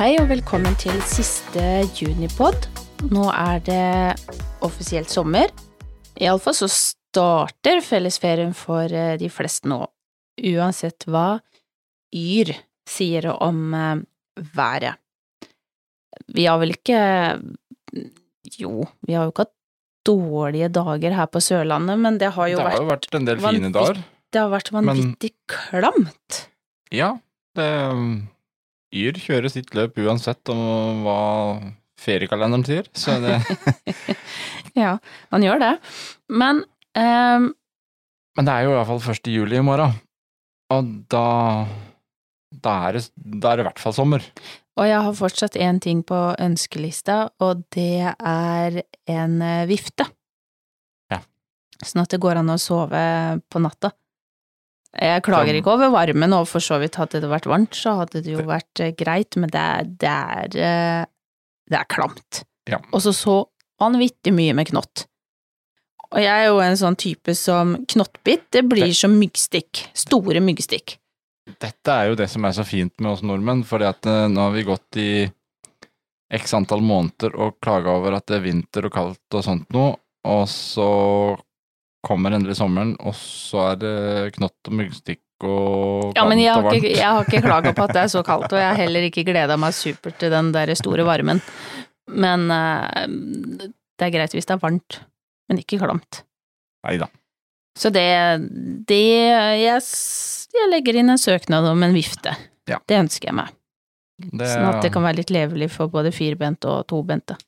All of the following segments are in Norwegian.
Hei og velkommen til siste junipod. Nå er det offisielt sommer. Iallfall så starter fellesferien for eh, de fleste nå, uansett hva Yr sier om eh, været. Vi har vel ikke Jo, vi har jo ikke hatt dårlige dager her på Sørlandet, men det har jo vært Det har jo vært vært en del fine dager. Det har vært vanvittig klamt. Ja, det Yr kjører sitt løp uansett om hva feriekalenderen sier, så det Ja, han gjør det. Men um... Men det er jo i hvert fall 1. juli i morgen, og da da er, det, da er det i hvert fall sommer. Og jeg har fortsatt én ting på ønskelista, og det er en eh, vifte. Ja. Sånn at det går an å sove på natta. Jeg klager ikke over varmen, og for så vidt hadde det vært varmt, så hadde det jo vært eh, greit, men det er, det er, eh, det er klamt. Ja. Og så så vanvittig mye med knott. Og jeg er jo en sånn type som knottbitt, det blir som myggstikk. Store myggstikk. Dette er jo det som er så fint med oss nordmenn, for eh, nå har vi gått i x antall måneder og klaga over at det er vinter og kaldt og sånt noe, og så kommer endelig sommeren, og så er det knott og myggstikk og Ja, men jeg har, ikke, jeg har ikke klaga på at det er så kaldt, og jeg har heller ikke gleda meg supert til den der store varmen. Men eh, det er greit hvis det er varmt, men ikke klamt. Neida. Så det, det jeg, jeg legger inn en søknad om en vifte. Ja. Det ønsker jeg meg. Det, Sånn at det kan være litt levelig for både firbente og tobente.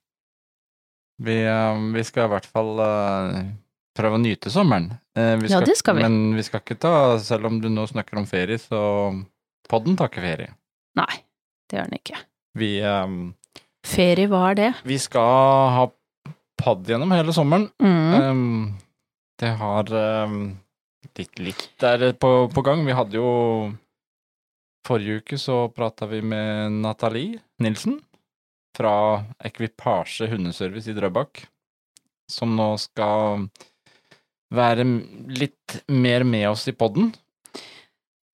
vi, eh, vi skal i hvert fall eh, prøve å nyte sommeren. Eh, vi Ja, det skal vi. Men vi skal ikke ta, selv om du nå snakker om ferie, så podden tar ikke ferie. Nei, det gjør den ikke. Vi, eh, Ferie, hva er det? vi skal ha podd gjennom hele sommeren. Mm. Um, det har um, litt litt der på, på gang. Vi hadde jo Forrige uke så prata vi med Nathalie Nilsen fra Ekvipasje hundeservice i Drøbak, som nå skal være litt mer med oss i podden.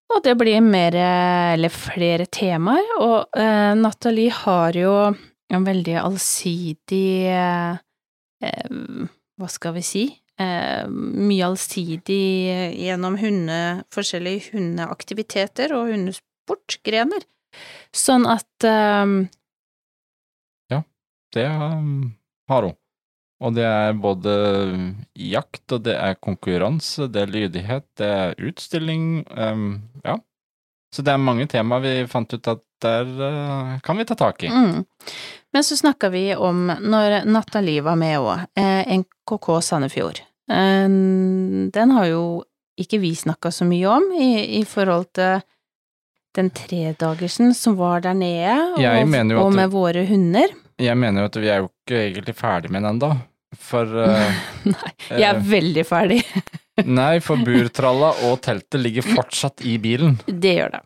Og det blir mer, eller flere temaer, og eh, Nathalie har jo en veldig allsidig eh, eh, Hva skal vi si? Eh, mye allsidig gjennom hunde, forskjellige hundeaktiviteter og hundesportgrener. Sånn at eh, Det har hun. Og det er både jakt, og det er konkurranse, det er lydighet, det er utstilling, um, ja. Så det er mange temaer vi fant ut at der uh, kan vi ta tak i. mm. Men så snakka vi om, når Nathalie var med òg, eh, NKK Sandefjord. Den har jo ikke vi snakka så mye om i, i forhold til den tredagersen som var der nede, og, og, og det- med våre hunder. Jeg mener jo at vi er jo ikke egentlig ferdig med den ennå. For uh, Nei, jeg er eh, veldig ferdig. Nei, for burtralla og teltet ligger fortsatt i bilen. Det gjør det.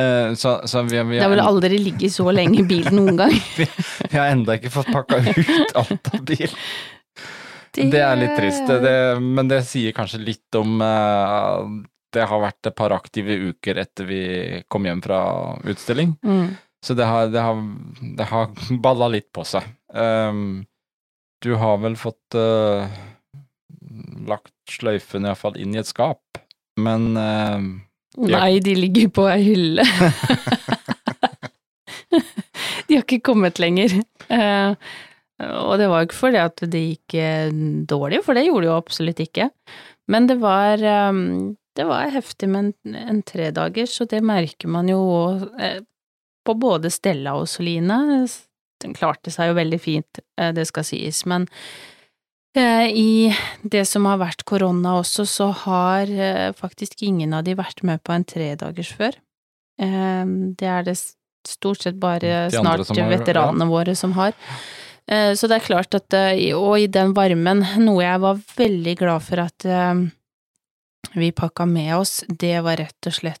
Uh, så, så vi, vi, Det har vel aldri ligget så lenge i bilen noen gang. vi, vi har enda ikke fått pakka ut alt av bilen. Det er litt trist, det, men det sier kanskje litt om uh, Det har vært et par aktive uker etter vi kom hjem fra utstilling, Mm. så det har, det har, det har balla litt på seg. Um, du har vel fått uh, lagt sløyfen iallfall inn i et skap, men uh, de Nei, de ligger på ei hylle. de har ikke kommet lenger. Uh, og det var jo ikke fordi at det gikk dårlig, for det gjorde det jo absolutt ikke. Men det var, um, det var heftig med en, en tredagers, og det merker man jo på både Stella og Soline. Den klarte seg jo veldig fint, eh, det skal sies, men Eh, I det som har vært korona også, så har eh, faktisk ingen av de vært med på en tredagers før. Det er det stort sett bare snart har- veteranene våre som har. Så det er klart at Og i den varmen, noe jeg var veldig glad for at vi pakka med oss, det var rett og slett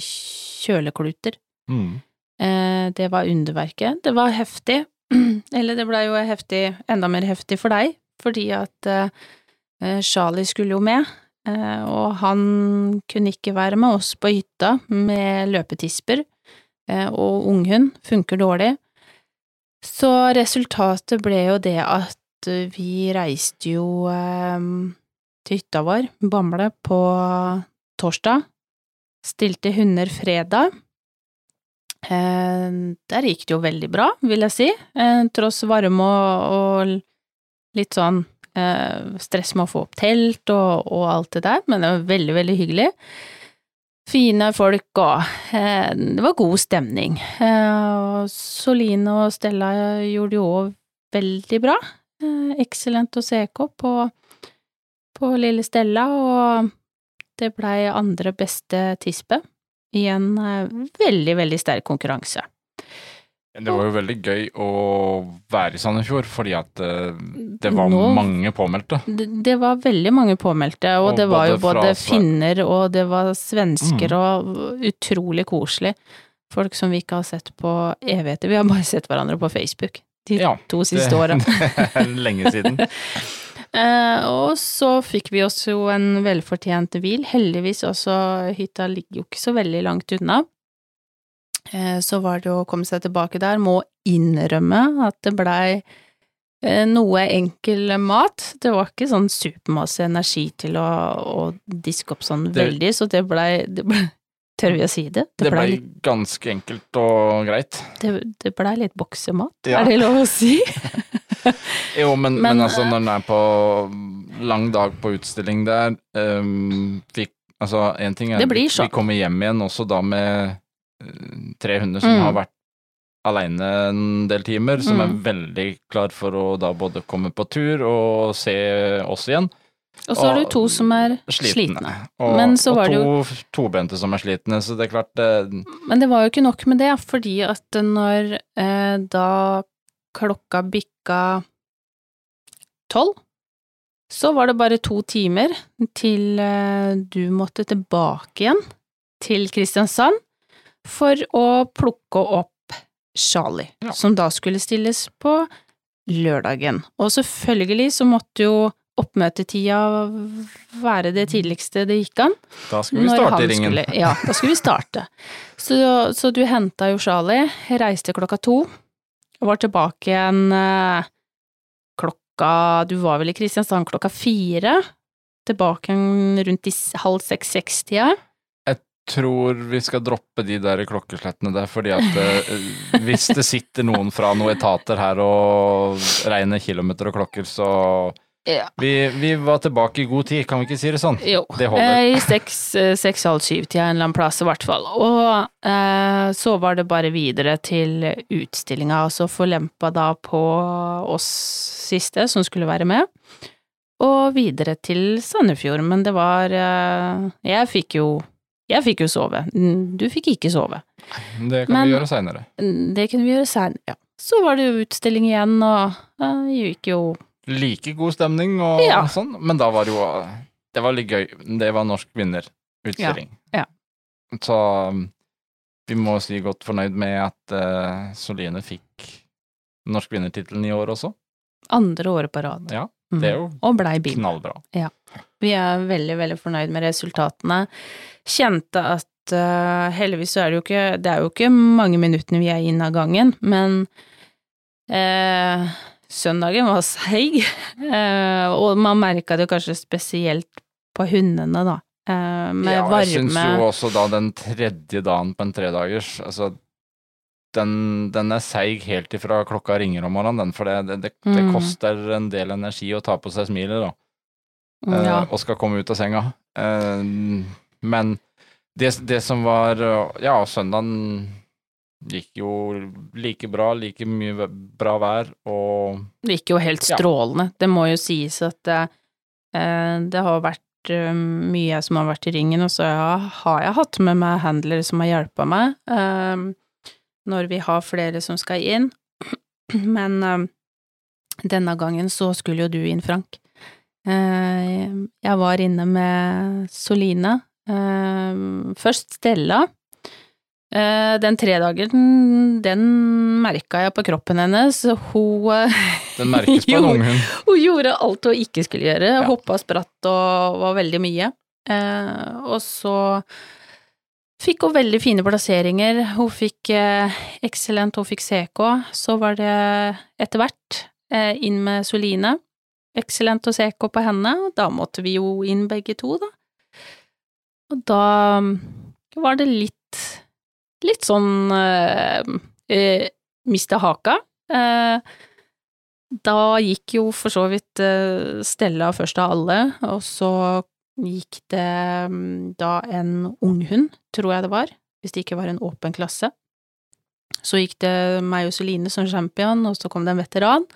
kjølekluter. mm, det var underverket. Det var heftig. Eller det blei jo heftig, enda mer heftig for deg, fordi at eh, Charlie skulle jo med, eh, og han kunne ikke være med oss på hytta med løpetisper. eh, og unghund funker dårlig. Så resultatet ble jo det at vi reiste jo eh, til hytta vår, Bamble, på torsdag. Stilte hunder fredag. Eh, der gikk det jo veldig bra, vil jeg si. Eh, tross varme og, og litt sånn eh, stress med å få opp telt og, og, alt det der, men det var veldig, veldig hyggelig. Fine folk og det var god stemning. Soline og Stella gjorde jo òg veldig bra. Excellent å se på på lille Stella, og det blei andre beste tispe i en eh, veldig, veldig sterk konkurranse. Det var jo veldig gøy å være i Sandefjord, fordi at eh, det var Nå- mange påmeldte. Det, det var veldig mange påmeldte, og, Og det var jo både fra finner og det var svensker Mm. og utrolig koselig. Folk som vi ikke har sett på evigheter. Vi har bare sett hverandre på Facebook de Ja, to siste åra. Lenge siden. Eh, og så fikk vi oss jo en velfortjent hvil. Heldigvis også, hytta ligger jo ikke så veldig langt unna. Eh, så var det å komme seg tilbake der. Må innrømme at det blei eh, noe enkel mat. Det var ikke sånn supermasse energi til å, å diske opp sånn Det- veldig, så det blei ble, Tør vi å si det? Det ble litt, ganske enkelt og greit. det, det blei litt boksemat, Ja. er det lov å si? Jo, men, men, Men, altså eh, når den er på lang dag på utstilling der um, vi, Altså, én ting er vi, vi kommer hjem igjen også da med eh, tre hunder som Mm. har vært aleine en del timer, som er Mm. veldig klar for å da både komme på tur og se oss igjen. Og så har du to som er Slitne. slitne. Og, Men så var og to to tobente som er slitne, så det er klart det, Men det var jo ikke nok med det, fordi at når eh, da klokka bikka tolv, så var det bare to timer til eh, du måtte tilbake igjen til Kristiansand for å plukke opp Charlie, Ja. som da skulle stilles på lørdagen. Og selvfølgelig så måtte jo oppmøtetida være det tidligste det gikk an. Da skulle vi starte i ringen. Skulle, ja, da skulle vi starte. Så, så du henta jo Charlie, reiste klokka to, og var tilbake igjen eh, klokka Du var vel i Kristiansand klokka fire? Tilbake igjen rundt i halv seks-seks-tida? tror vi skal droppe de der klokkeslettene der, fordi at eh, hvis det sitter noen fra noen etater her og regner kilometer og klokker, så Ja. vi, vi var tilbake i god tid, kan vi ikke si det sånn? Jo. Det holder. Eh, I seks, eh, halv syv-tida en eller annen plass, i hvert fall. Og eh, så var det bare videre til utstillinga, og så forlempa da på oss siste som skulle være med, og videre til Sandefjord. Men det var eh, Jeg fikk jo jeg fikk jo sove. Du fikk ikke sove. Det kan Men- vi gjøre seinere. Det kunne vi gjøre seinere, ja. Så var det jo utstilling igjen, og eh, gikk jo Like god stemning og Ja. sånn, men da var det jo Det var litt gøy. Det var norsk vinnerutstilling. Ja, ja. Så um, vi må si godt fornøyd med at uh, Soline fikk norsk vinnertittelen i år også. andre året på rad. Ja, Mm. det er jo Og blei bil. knallbra. Vi er veldig, veldig fornøyd med resultatene. Kjente at uh, heldigvis så er det jo ikke Det er jo ikke mange minuttene vi er inne av gangen, men eh, søndagen var seig, eh, og man merka det kanskje spesielt på hundene, da. Eh, med ja, jeg syns jo også da den tredje dagen på en tredagers, altså den, den er seig helt ifra klokka ringer om morgenen, den, for det, det, det, det Mm. koster en del energi å ta på seg smilet, da. eh, Ja. og skal komme ut av senga. Eh, men det, det som var eh, Ja, søndagen gikk jo like bra, like mye bra vær, og Det gikk jo helt Ja. strålende. Det må jo sies at det, det har vært eh, mye som har vært i ringen, og så har jeg hatt med meg handlere som har hjulpet meg eh, når vi har flere som skal inn. Men eh, denne gangen så skulle jo du inn, Frank. Eh, jeg var inne med Soline. eh, først Stella. Eh, Den tredagen, den merka jeg på kroppen hennes. Hun eh, den merkes på en unghund. hun gjorde alt hun ikke skulle gjøre, Ja. hoppa spratt og var veldig mye. Eh, og så Fikk hun veldig fine plasseringer. Hun fikk Excellent, hun fikk CK. Så var det etter hvert inn med Soline. Excellent og CK på henne, da måtte vi jo inn begge to, da. Og da mm, var det litt litt sånn eh, eh, miste haka. Eh, da gikk jo for så vidt Stella først av alle, og så gikk det mm, da en unghund, tror jeg det var, hvis det ikke var en åpen klasse. Så gikk det meg og Celine som champion, og så kom det en veteran.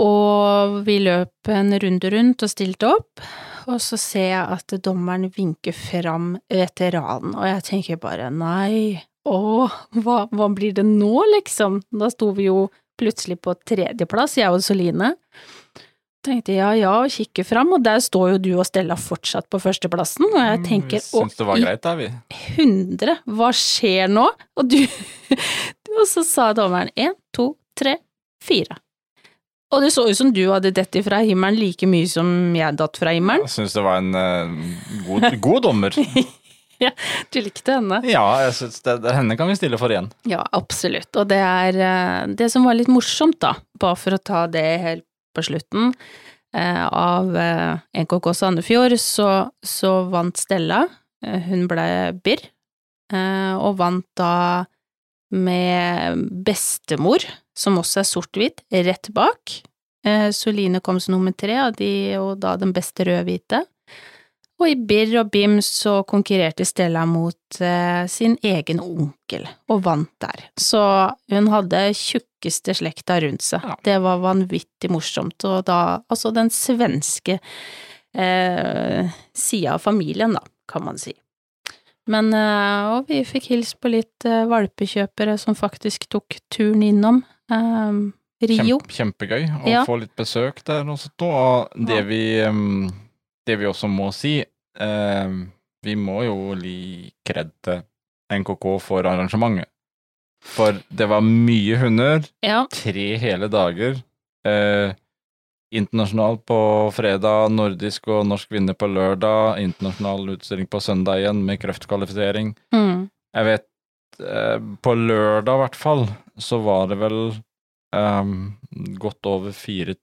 Og vi løp en runde rundt og stilte opp, og så ser jeg at dommeren vinker fram veteranen, og jeg tenker bare nei, å, hva, hva blir det nå, liksom? Da sto vi jo plutselig på tredjeplass, jeg og Soline. Tenkte ja ja, og kikker fram, og der står jo du og Stella fortsatt på førsteplassen, og jeg tenker Vi syns det var i greit, da, vi. hundre, hva skjer nå? Og du Og så sa dommeren én, to, tre, fire. Og det så ut som du hadde dett fra himmelen like mye som jeg datt fra himmelen. Jeg syns det var en uh, god, god dommer. Du likte henne? Ja, jeg synes det, det, henne kan vi stille for igjen. Ja, absolutt. Og det er eh, det som var litt morsomt, da, bare for å ta det helt på slutten, eh, av NKK Sandefjord, så, så vant Stella. Hun ble birr, eh, og vant da med bestemor, som også er sort-hvit, rett bak. Eh, Soline kom som nummer tre, og, de, og da den beste rød-hvite. Og i Birr og Bim så konkurrerte Stella mot eh, sin egen onkel, og vant der. Så hun hadde tjukkeste slekta rundt seg. Ja. Det var vanvittig morsomt, og da altså den svenske eh, sida av familien, da, kan man si. Men eh, og vi fikk hilst på litt eh, valpekjøpere som faktisk tok turen innom. Eh, Rio. Kjempe, kjempegøy å Ja. få litt besøk der og. Og det vi, em, det vi også må si, em, vi må jo gi kred til NKK for arrangementet. For det var mye hunder, Ja. tre hele dager. Eh, internasjonal på fredag, nordisk og norsk vinner på lørdag, internasjonal utstilling på søndag igjen med kreftkvalifisering. Mm. Jeg vet eh, På lørdag, i hvert fall, så var det vel um, godt over fire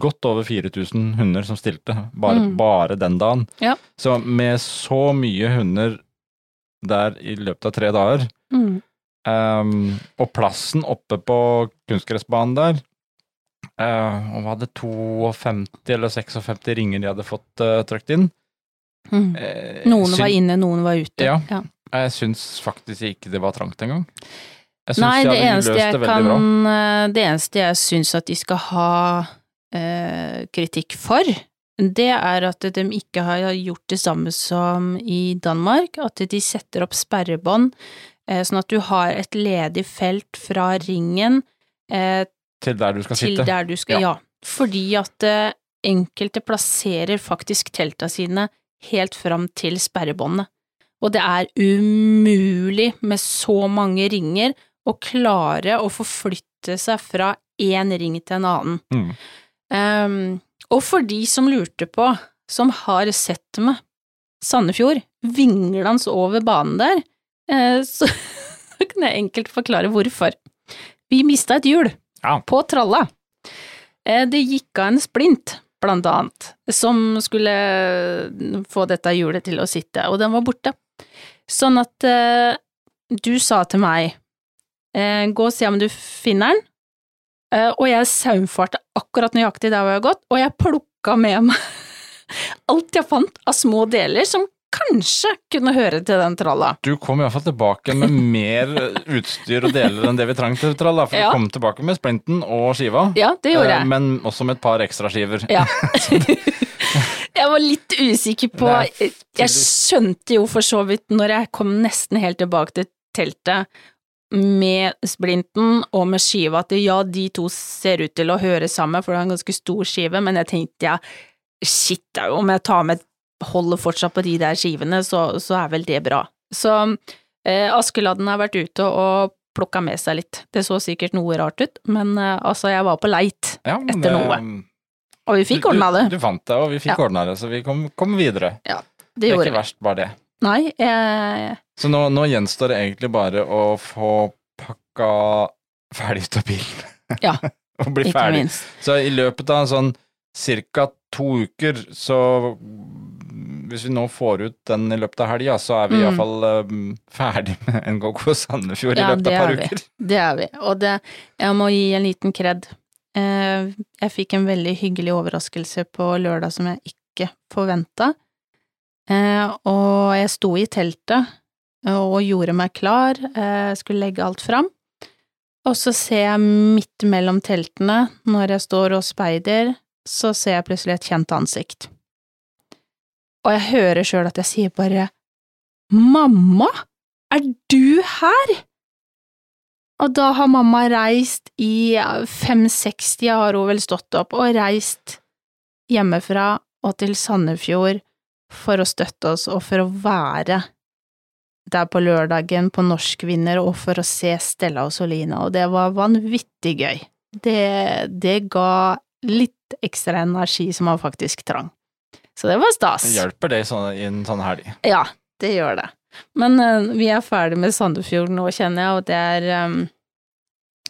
Godt over 4000 hunder som stilte, bare, Mm. bare den dagen. Ja. Så med så mye hunder der i løpet av tre dager, Mm. um, og plassen oppe på kunstgressbanen der uh, Og var det 52 eller 56 ringer de hadde fått uh, trykt inn? Mm. Eh, Noen var inne, noen var ute. Ja. ja. Jeg syns faktisk ikke det var trangt engang. Nei, de det eneste jeg det kan eh, Det eneste jeg syns at de skal ha eh, kritikk for, det er at de ikke har gjort det samme som i Danmark, at de setter opp sperrebånd, eh, sånn at du har et ledig felt fra ringen eh, Til der du skal til sitte. der du skal, ja. Fordi at eh, enkelte plasserer faktisk telta sine helt fram til sperrebåndet. Og det er umulig med så mange ringer å klare å forflytte seg fra én ring til en annen. Mm. Um, og for de som lurte på, som har sett meg, Sandefjord, vinglende over banen der, eh, så kan jeg enkelt forklare hvorfor. Vi mista et hjul Ja. på tralla. Eh, Det gikk av en splint, blant annet, som skulle få dette hjulet til å sitte, og den var borte. Sånn at eh, du sa til meg, eh, gå og se om du finner den, eh, og jeg saumfarte akkurat nøyaktig der hvor jeg har gått, og jeg plukka med meg alt jeg fant av små deler som kanskje kunne høre til den tralla. Du kom iallfall tilbake med mer utstyr og deler enn det vi trengte, Tralla, for Ja. du kom tilbake med splinten og skiva. Ja, det gjorde eh, jeg. Men også med et par ekstraskiver. Ja. jeg var litt usikker på Jeg skjønte jo for så vidt når jeg kom nesten helt tilbake til teltet med splinten og med skiva, at ja, de to ser ut til å høre sammen, for det er en ganske stor skive, men jeg tenkte ja, shit, om jeg tar med holder fortsatt på de der skivene, så, så er vel det bra. Så eh, Askeladden har vært ute og plukka med seg litt. Det så sikkert noe rart ut, men eh, altså, jeg var på leit, Ja, etter Etter noe. Og vi fikk ordna det. Du, du fant det, og vi fikk Ja. ordna det, så vi kom, kom videre. Det Det er ikke verst, bare det. Nei, jeg Så nå, nå gjenstår det egentlig bare å få pakka ferdig ut av bilen. Ja, og bli ikke ferdig. minst. Så i løpet av sånn cirka to uker, så hvis vi nå får ut den i løpet av helga, så er vi Mm. iallfall um, ferdig med NGK Sandefjord Ja, i løpet av et par vi. uker. Det er vi. Og det, jeg må gi en liten kred. Eh, Jeg fikk en veldig hyggelig overraskelse på lørdag som jeg ikke forventa. Og jeg sto i teltet eh, og gjorde meg klar, eh, skulle legge alt fram. Og så ser jeg midt mellom teltene, når jeg står og speider, så ser jeg plutselig et kjent ansikt. Og jeg hører sjøl at jeg sier bare Mamma, er du her? Og da har mamma reist i 560, har hun vel stått opp, og reist hjemmefra og til Sandefjord for å støtte oss og for å være der på lørdagen på Norskvinner og for å se Stella og Solina, og det var vanvittig gøy. Det, det ga litt ekstra energi som man faktisk trang. Så det var stas. Hjelper det i en sånn helg? Ja, det gjør det. Men uh, vi er ferdig med Sandefjord nå, kjenner jeg, og det er um,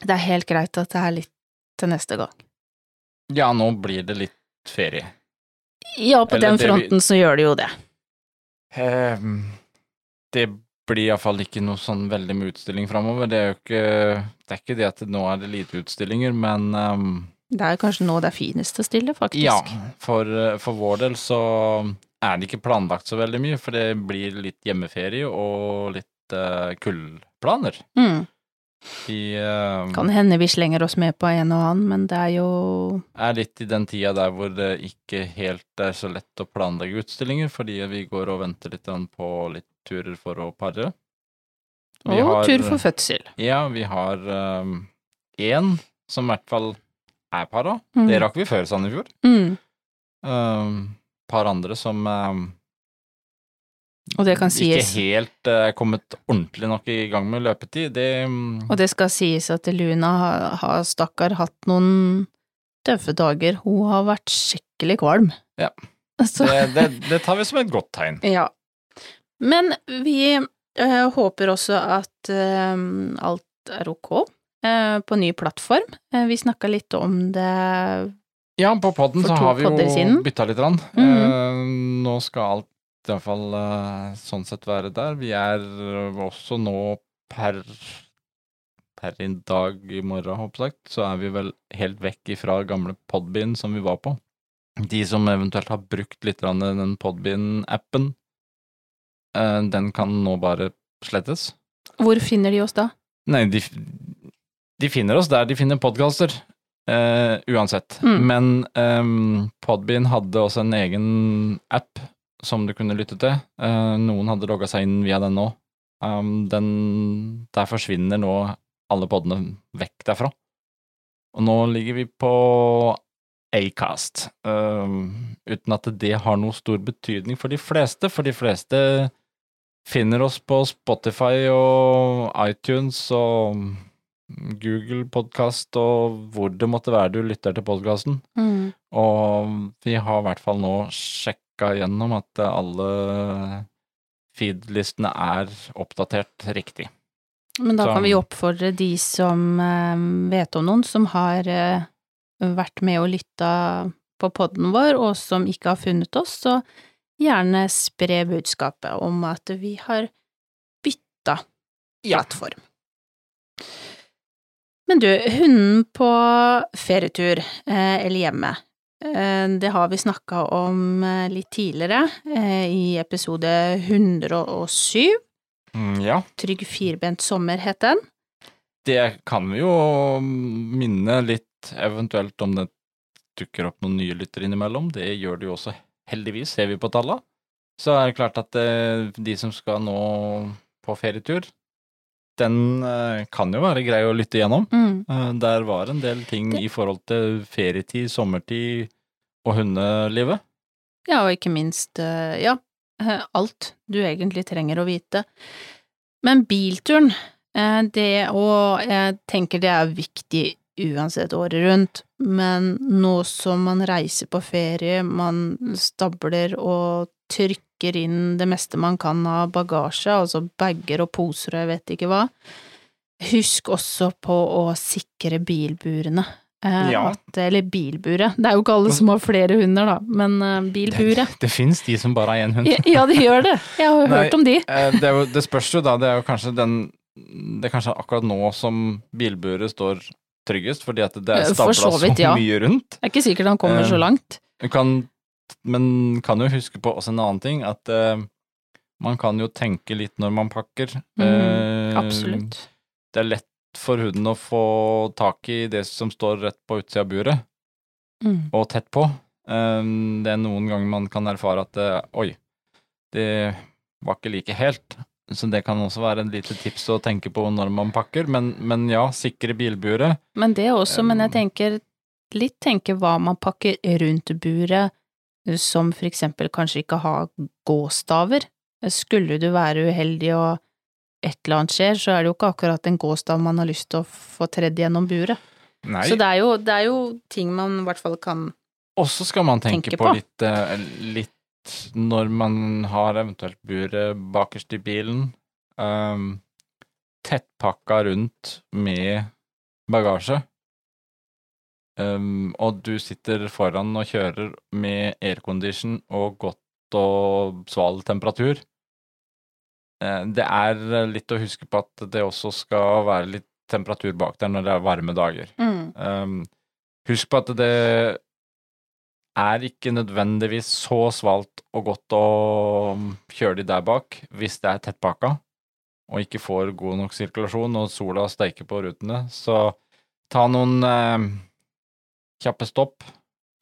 Det er helt greit at det er litt til neste gang. Ja, nå blir det litt ferie. Ja, på Eller den fronten vi- så gjør det jo det. Um, det blir iallfall ikke noe sånn veldig med utstilling framover. Det er jo ikke Det er ikke det at nå er det lite utstillinger, men um, Det er kanskje nå det er finest å stille, faktisk. ja, for, eh, for vår del så er det ikke planlagt så veldig mye, for det blir litt hjemmeferie og litt uh, kullplaner. Mm. I, uh, Kan hende vi slenger oss med på en og annen, men det er jo er litt i den tida der hvor det ikke helt er så lett å planlegge utstillinger, fordi vi går og venter litt på litt turer for å pare. Vi Og har- tur for fødsel. Ja, vi har én som i hvert fall er para. Mm. Det rakk vi før Sandefjord. Mm. Um, par andre som um, Og det kan ikke helt er kommet ordentlig nok i gang med løpetid. Det um, Og det skal sies at Luna har, har stakkar hatt noen tøffe dager. Hun har vært skikkelig kvalm. Ja. Det, det, det tar vi som et godt tegn. ja. Men vi eh, håper også at eh, alt er ok eh, på ny plattform. Vi snakka litt om det Ja, på podden så har vi jo bytta litt. Rann. Mhm. Eh, nå skal alt i hvert fall sånn sett være der. Vi er også nå per per i dag i morgen, håper så er vi vel helt vekk ifra gamle Podbean som vi var på. De som eventuelt har brukt litt den Podbean-appen, den kan nå bare slettes. Hvor finner de oss da? Nei, de, de finner oss der de finner podkaster, Uh, uansett. Mm. Men um, Podbean hadde også en egen app som du kunne lytte til. Uh, noen hadde logga seg inn via den nå. Um, den, der forsvinner nå alle podene vekk derfra. Og nå ligger vi på Acast, um, uten at det har noe stor betydning for de fleste, for de fleste finner oss på Spotify og iTunes og Google podkast og hvor det måtte være du lytter til podkasten. Mm. Og vi har i hvert fall nå sjekka gjennom at alle feed-listene er oppdatert riktig. Men da Så- kan vi oppfordre de som eh, vet om noen som har eh, vært med og lytta på podden vår, og som ikke har funnet oss, så gjerne spre budskapet om at vi har bytta plattform. Men du, hunden på ferietur, eh, eller hjemme, eh, det har vi snakka om eh, litt tidligere, i episode 107. Mm, ja, Trygg firbent sommer het den. det kan vi jo minne litt eventuelt om det dukker opp noen nye lyttere innimellom. Det gjør det jo også, heldigvis, ser vi på tallene, Så er det klart at eh, de som skal nå på ferietur, den eh, kan jo være grei å lytte gjennom. Mm. Eh, Der var en del ting i forhold til ferietid, sommertid og hundelivet. Ja, og ikke minst, ja, alt du egentlig trenger å vite. Men bilturen, det og jeg tenker det er viktig uansett året rundt, men nå som man reiser på ferie, man stabler og trykker inn det meste man kan av bagasje, altså bager og poser og jeg vet ikke hva. Husk også på å sikre bilburene. Eh, Ja. at, eller bilburet. Det er jo ikke alle som har flere hunder, da, men eh, bilburet. Det, det fins de som bare har én hund. Ja, de det gjør det. Jeg har Nei. hørt om de. Eh, det, jo, det spørs jo da, det er jo kanskje den Det er kanskje akkurat nå som bilburet står tryggest, fordi at det er stabla så så, vidt, ja. mye rundt. Det er ikke sikkert han kommer Eh, så langt. Kan, men kan jo huske på også en annen ting, at eh, man kan jo tenke litt når man pakker. Mm, Eh, Absolutt. Det er lett for hunden å få tak i det som står rett på utsida av buret, Mm. og tett på. Eh, det er noen ganger man kan erfare at eh, oi, det var ikke like helt. Så det kan også være et lite tips å tenke på når man pakker, men, men ja, sikre bilburet. Men det også, men jeg tenker litt tenke hva man pakker rundt buret, som for eksempel kanskje ikke har gåstaver. Skulle du være uheldig og et eller annet skjer, så er det jo ikke akkurat en gåstav man har lyst til å få tredd gjennom buret. Nei, Så det er, jo, det er jo ting man i hvert fall kan Og så skal man tenke tenke på, på. litt, eh, litt når man har eventuelt buret bakerst i bilen, um, tettpakka rundt med bagasje, um, og du sitter foran og kjører med aircondition og godt og sval temperatur. Eh, Det er litt å huske på at det også skal være litt temperatur bak der når det er varme dager. Um, husk på at det er ikke nødvendigvis så svalt og godt å kjøre de der bak hvis det er tettpakka og ikke får god nok sirkulasjon og sola steiker på rutene. Så ta noen eh, kjappe stopp.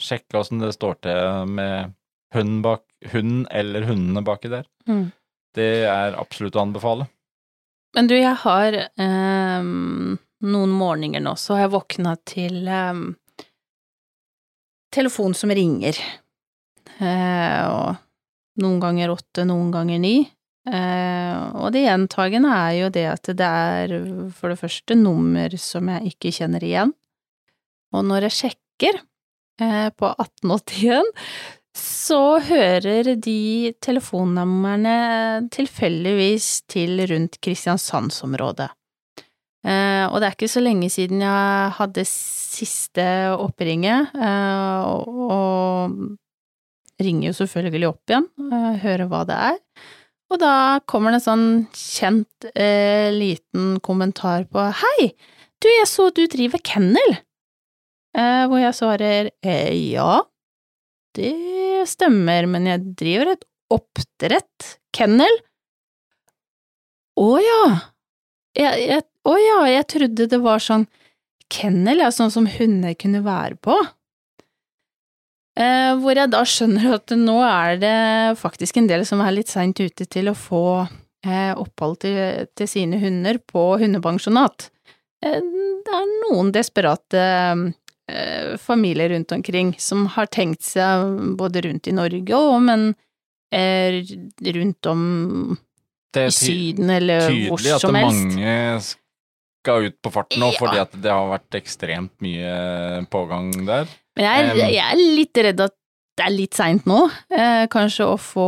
Sjekke åssen det står til med hunden, bak, hunden eller hundene baki der. Mm. Det er absolutt å anbefale. Men du, jeg har eh, noen morgener nå, så har jeg våkna til ehm, telefon som ringer. Eh, og noen ganger åtte, noen ganger ni. Eh, og det gjentagende er jo det at det er for det første nummer som jeg ikke kjenner igjen. Og når jeg sjekker eh, på 1881, så hører de telefonnumrene tilfeldigvis til rundt Kristiansandsområdet. Eh, og det er ikke så lenge siden jeg hadde siste oppringet, eh, og, ringer jo selvfølgelig opp igjen, eh, hører hva det er. Og da kommer det en sånn kjent liten kommentar på Hei, du, jeg så du driver kennel. Hvor jeg svarer ja, det stemmer, men jeg driver et oppdrett, kennel. Å ja, jeg, jeg, å ja, jeg trodde det var sånn kennel, ja, sånn som hunder kunne være på. Eh, hvor jeg da skjønner at nå er det faktisk en del som er litt seint ute til å få eh, opphold til, til sine hunder på hundepensjonat. Eh, det er noen desperate eh, familier rundt omkring som har tenkt seg både rundt i Norge og, men eh, rundt om i er Syden eller hvor som helst. Det som tydelig helst. mange skal ut på farten nå, Ja. fordi at det har vært ekstremt mye pågang der. Men jeg, er- jeg er litt redd at det er litt seint nå, eh, kanskje å få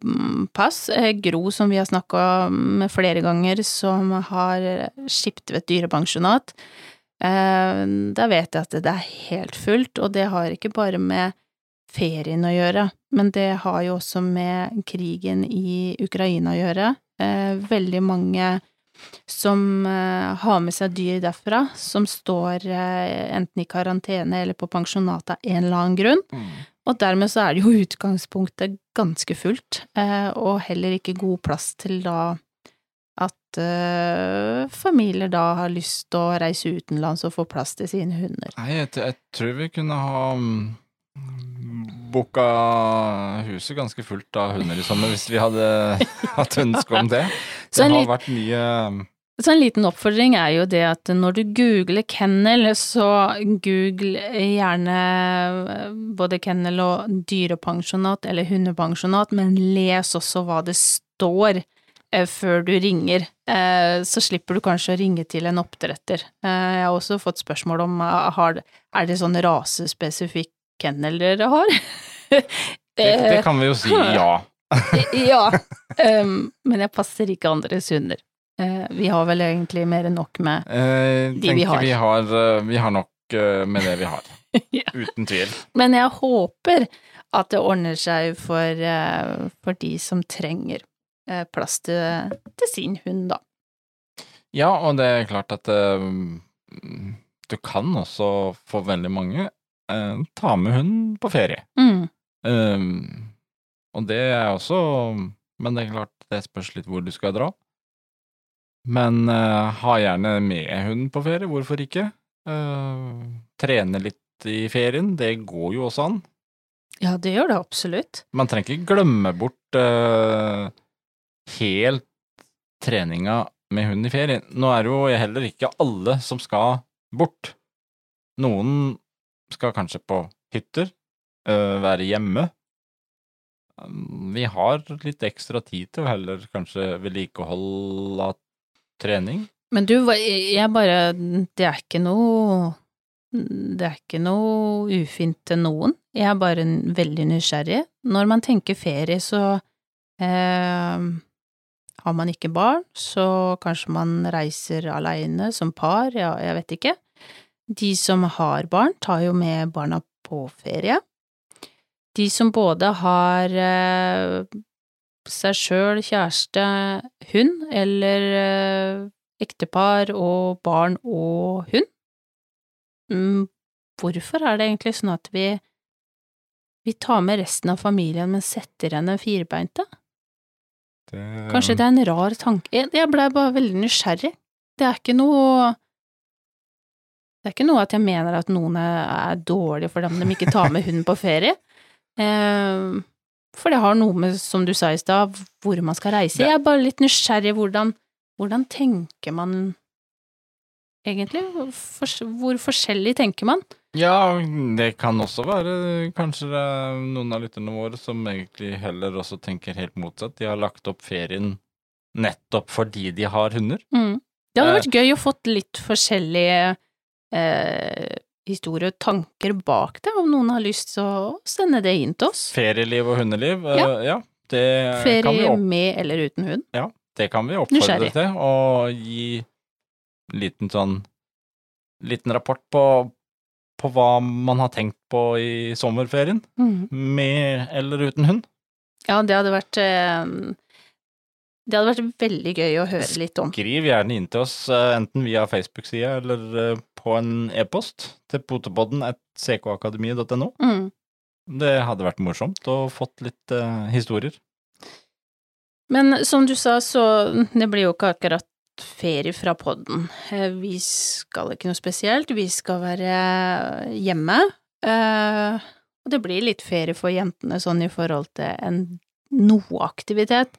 mm, pass. Eh, Gro, som vi har snakka med flere ganger, som har skipt ved et dyrepensjonat, eh, da vet jeg at det er helt fullt, og det har ikke bare med ferien å gjøre, men det har jo også med krigen i Ukraina å gjøre. Eh, veldig mange som eh, har med seg dyr derfra, som står eh, enten i karantene eller på pensjonat av en eller annen grunn. Og dermed så er det jo utgangspunktet ganske fullt, eh, og heller ikke god plass til da at uh, familier da har lyst til å reise utenlands og få plass til sine hunder. Nei, jeg, jeg tror vi kunne ha mm, booka huset ganske fullt av hunder i sommer hvis vi hadde hatt ønske om det. Så Det har vært mye Så en liten oppfordring er jo det at når du googler kennel, så google gjerne eh, både kennel og dyrepensjonat eller hundepensjonat, men les også hva det står eh, før du ringer, eh, så slipper du kanskje å ringe til en oppdretter. Jeg har også fått spørsmål om er det sånn rasespesifikk kennel dere har? Det, det kan vi jo si ja. ja. Um, men jeg passer ikke andres hunder. Uh, vi har vel egentlig mer enn nok med uh, De vi har. Vi har, uh, vi har nok med det vi har. Ja. Uten tvil. Men jeg håper at det ordner seg for, for de som trenger plass til, til sin hund, da. Ja, og det er klart at du kan også for veldig mange eh, ta med hund på ferie. Mm. Um, og det er også Men det er klart, det spørs litt hvor du skal dra. Men uh, ha gjerne med hund på ferie, hvorfor ikke? Uh, trene litt i ferien, det går jo også an. Ja, det gjør det absolutt. Man trenger ikke glemme bort uh, helt treninga med hund i ferien. Nå er det jo heller ikke alle som skal bort. Noen skal kanskje på hytter, eh, være hjemme. Um, Vi har litt ekstra tid til å heller kanskje vedlikehold av trening. Men du, jeg bare Det er ikke noe Det er ikke noe ufint til noen. Jeg er bare veldig nysgjerrig. Når man tenker ferie, så eh, har man ikke barn, så kanskje man reiser aleine som par, ja, jeg vet ikke. De som har barn, tar jo med barna på ferie. De som både har eh, seg sjøl, kjæreste, hund, eller eh, ektepar og barn og hund. Mm, hvorfor er det egentlig sånn at vi vi tar med resten av familien, men setter igjen den firbeinte? Kanskje det er en rar tanke jeg blei bare veldig nysgjerrig. Det er ikke noe Det er ikke noe at jeg mener at noen er, dårlige fordi dem. de ikke tar med hunden på ferie. Eh, for det har noe med, som du sa i stad, hvor man skal reise. Jeg er bare litt nysgjerrig hvordan, hvordan tenker man egentlig? Hvor, hvor forskjellig tenker man? Ja, det kan også være kanskje det er noen av lytterne våre som egentlig heller også tenker helt motsatt. De har lagt opp ferien nettopp fordi de har hunder. Mm. Det hadde Eh. vært gøy å fått litt forskjellige eh, historier og tanker bak det, om noen har lyst til å sende det inn til oss. Ferieliv og hundeliv, eh, Ja. ja, det kan vi Ferie opp med eller uten hund. Det kan vi oppfordre til, og gi liten sånn liten rapport på, på hva man har tenkt på i sommerferien, Mm. med eller uten hund. Ja, det hadde vært eh, Det hadde vært veldig gøy å høre litt om. Skriv gjerne inn til oss, eh, enten via Facebook-sida eller på en e-post til potepodden at ckakademiet.no. Mm. Det hadde vært morsomt å fått litt eh, historier. Men som du sa, så det blir jo ikke akkurat ferie fra podden. Eh, Vi skal ikke noe spesielt, vi skal være hjemme. eh, Og det blir litt ferie for jentene sånn i forhold til en noe aktivitet,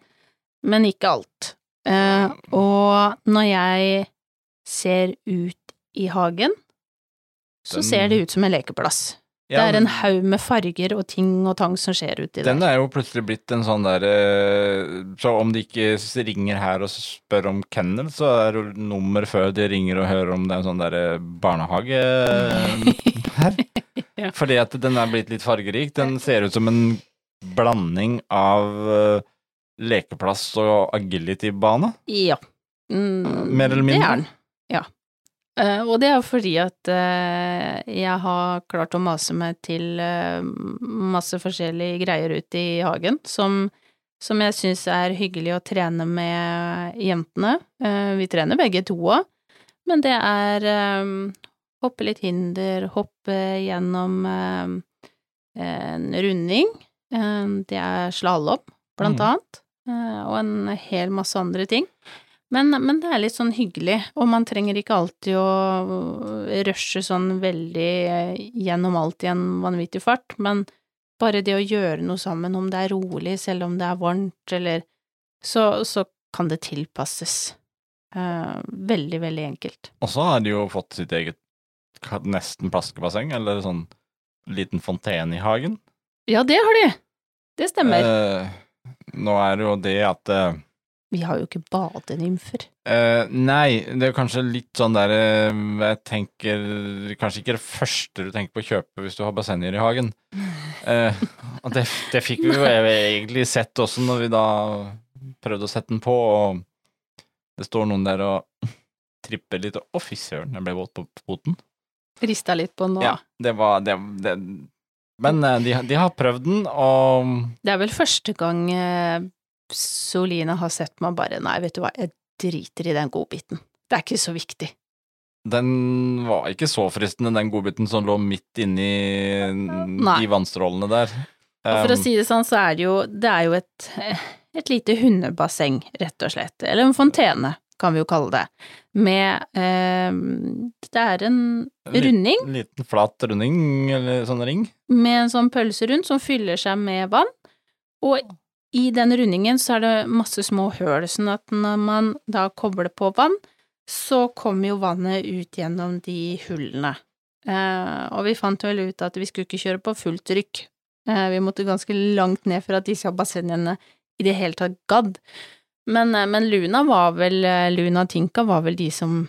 men ikke alt. Eh, Og når jeg ser ut i hagen, så Den- ser det ut som en lekeplass. Ja, det er en haug med farger og ting og tang som skjer uti Den er jo plutselig blitt en sånn derre Så om de ikke ringer her og spør om kennel, så er det nummer før de ringer og hører om det er en sånn derre barnehage her. Ja. Fordi at den er blitt litt fargerik. Den ser ut som en blanding av eh, lekeplass og agility-bane. Ja. Mm, Mer eller mindre? Det er den, ja. Eh, og det er fordi at eh, jeg har klart å mase meg til eh, masse forskjellige greier ute i hagen som, som jeg syns er hyggelig å trene med jentene. Vi trener begge to òg, men det er hoppe litt hinder, hoppe gjennom en runding. Det er slalåm, blant Mm. annet, og en hel masse andre ting. Men, men det er litt sånn hyggelig, og man trenger ikke alltid å rushe sånn veldig eh, gjennom alt i en vanvittig fart, men bare det å gjøre noe sammen, om det er rolig, selv om det er varmt, eller så, så kan det tilpasses. Eh, veldig, veldig enkelt. Og så har de jo fått sitt eget nesten plaskebasseng, eller sånn liten fontene i hagen. Ja, det har de! Det stemmer. Eh, nå er det jo det at eh, Vi har jo ikke badenymfer. Uh, nei, det er kanskje litt sånn der eh, Jeg tenker Kanskje ikke det første du tenker på å kjøpe hvis du har bassenger i hagen. Uh, og det, det fikk vi jo egentlig sett også når vi da prøvde å sette den på, og det står noen der og tripper litt, og å fy søren, jeg ble våt på foten. Rista litt på nå. Ja, det var det, det Men eh, de, de har prøvd den, og Det er vel første gang eh, Soline har sett meg bare Nei, vet du hva, jeg driter i den godbiten. Det er ikke så viktig. den var ikke så fristende, den godbiten som lå midt inni Nei. de vannstrålene der. Og for å Um, si det sånn, så er det jo Det er jo et, et lite hundebasseng, rett og slett. Eller en fontene, kan vi jo kalle det. Med eh, Det er en runding En liten flat runding, eller sånn ring. med en sånn pølse rundt som fyller seg med vann. Og i den rundingen så er det masse små høl, sånn at når man da kobler på vann, så kommer jo vannet ut gjennom de hullene. Eh, og vi fant vel ut at vi skulle ikke kjøre på fullt trykk. Eh, vi måtte ganske langt ned for at disse bassengene i det hele tatt gadd. Men, eh, men Luna var vel, Luna Tinka var vel de som,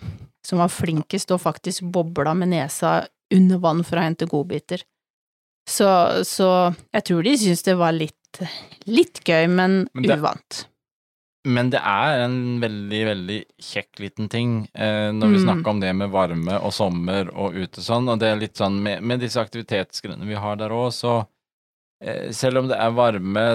som var flinkest og faktisk bobla med nesa under vann for å hente godbiter. Så, så jeg tror de syntes det var litt, litt gøy, men, Men det- uvant. Men det er en veldig, veldig kjekk liten ting eh, når vi Mm. snakker om det med varme og sommer og ute sånn, og det er litt sånn med, med disse aktivitetsgrunnene vi har der òg, så eh, selv om det er varme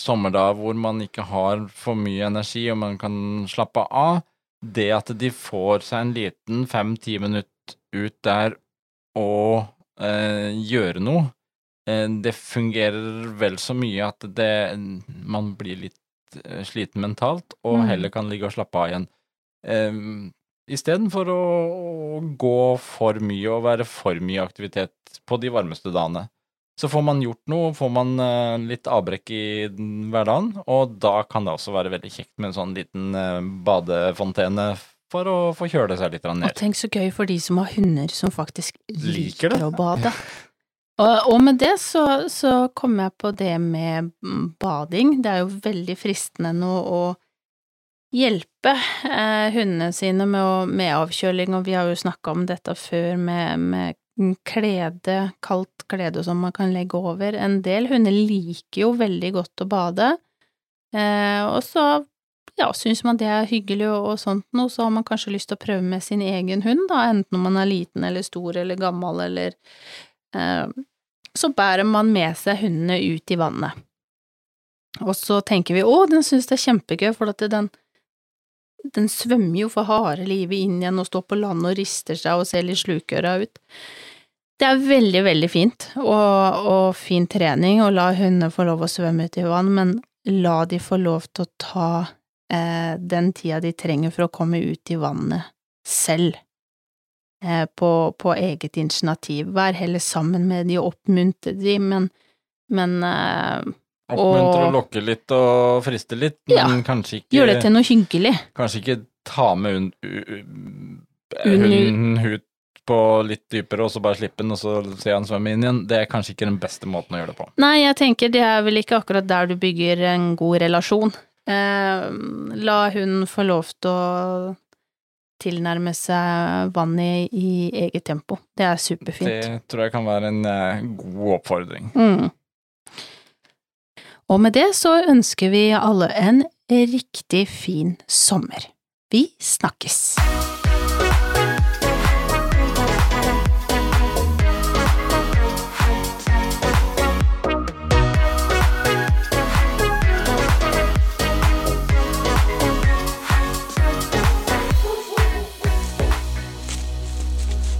sommerdager hvor man ikke har for mye energi og man kan slappe av, det at de får seg en liten fem-ti minutt ut der og eh, gjøre noe, det fungerer vel så mye at det man blir litt eh, sliten mentalt, og Mm. heller kan ligge og slappe av igjen. Um, Istedenfor å, å gå for mye og være for mye aktivitet på de varmeste dagene. Så får man gjort noe, får man eh, litt avbrekk i hverdagen, og da kan det også være veldig kjekt med en sånn liten eh, badefontene for å få kjøle seg litt ned. Og tenk så gøy for de som har hunder som faktisk Liker liker, å bade. Og, med det så, så kom jeg på det med mm, bading. Det er jo veldig fristende nå å hjelpe eh, hundene sine med, med avkjøling, og vi har jo snakka om dette før med, med klede, kaldt klede som man kan legge over. En del hunder liker jo veldig godt å bade, eh, og så ja, syns man det er hyggelig og, og sånt noe, så har man kanskje lyst til å prøve med sin egen hund, da, enten om man er liten eller stor eller gammel eller Så bærer man med seg hundene ut i vannet. Og så tenker vi å, den synes det er kjempegøy, for at den, den svømmer jo for harde livet inn igjen og står på land og rister seg og ser litt slukøra ut. Det er veldig, veldig fint og, og fin trening å la hundene få lov å svømme ut i vann, men la de få lov til å ta eh, den tida de trenger for å komme ut i vannet selv, på, på eget initiativ. Vær heller sammen med de og oppmuntre de, men, men eh, Oppmuntre og- og lokke litt og friste litt, men Ja, kanskje ikke Gjøre det til noe hyggelig. Kanskje ikke ta med un, hunden ut på litt dypere, og så bare slippe den, og så se han svømme inn igjen. Det er kanskje ikke den beste måten å gjøre det på. Nei, jeg tenker det er vel ikke akkurat der du bygger en god relasjon. Eh, la hunden få lov til å tilnærme seg vannet i, eget tempo. Det er superfint. Det tror jeg kan være en eh, god oppfordring. Mm. Og med det så ønsker vi alle en riktig fin sommer. Vi snakkes!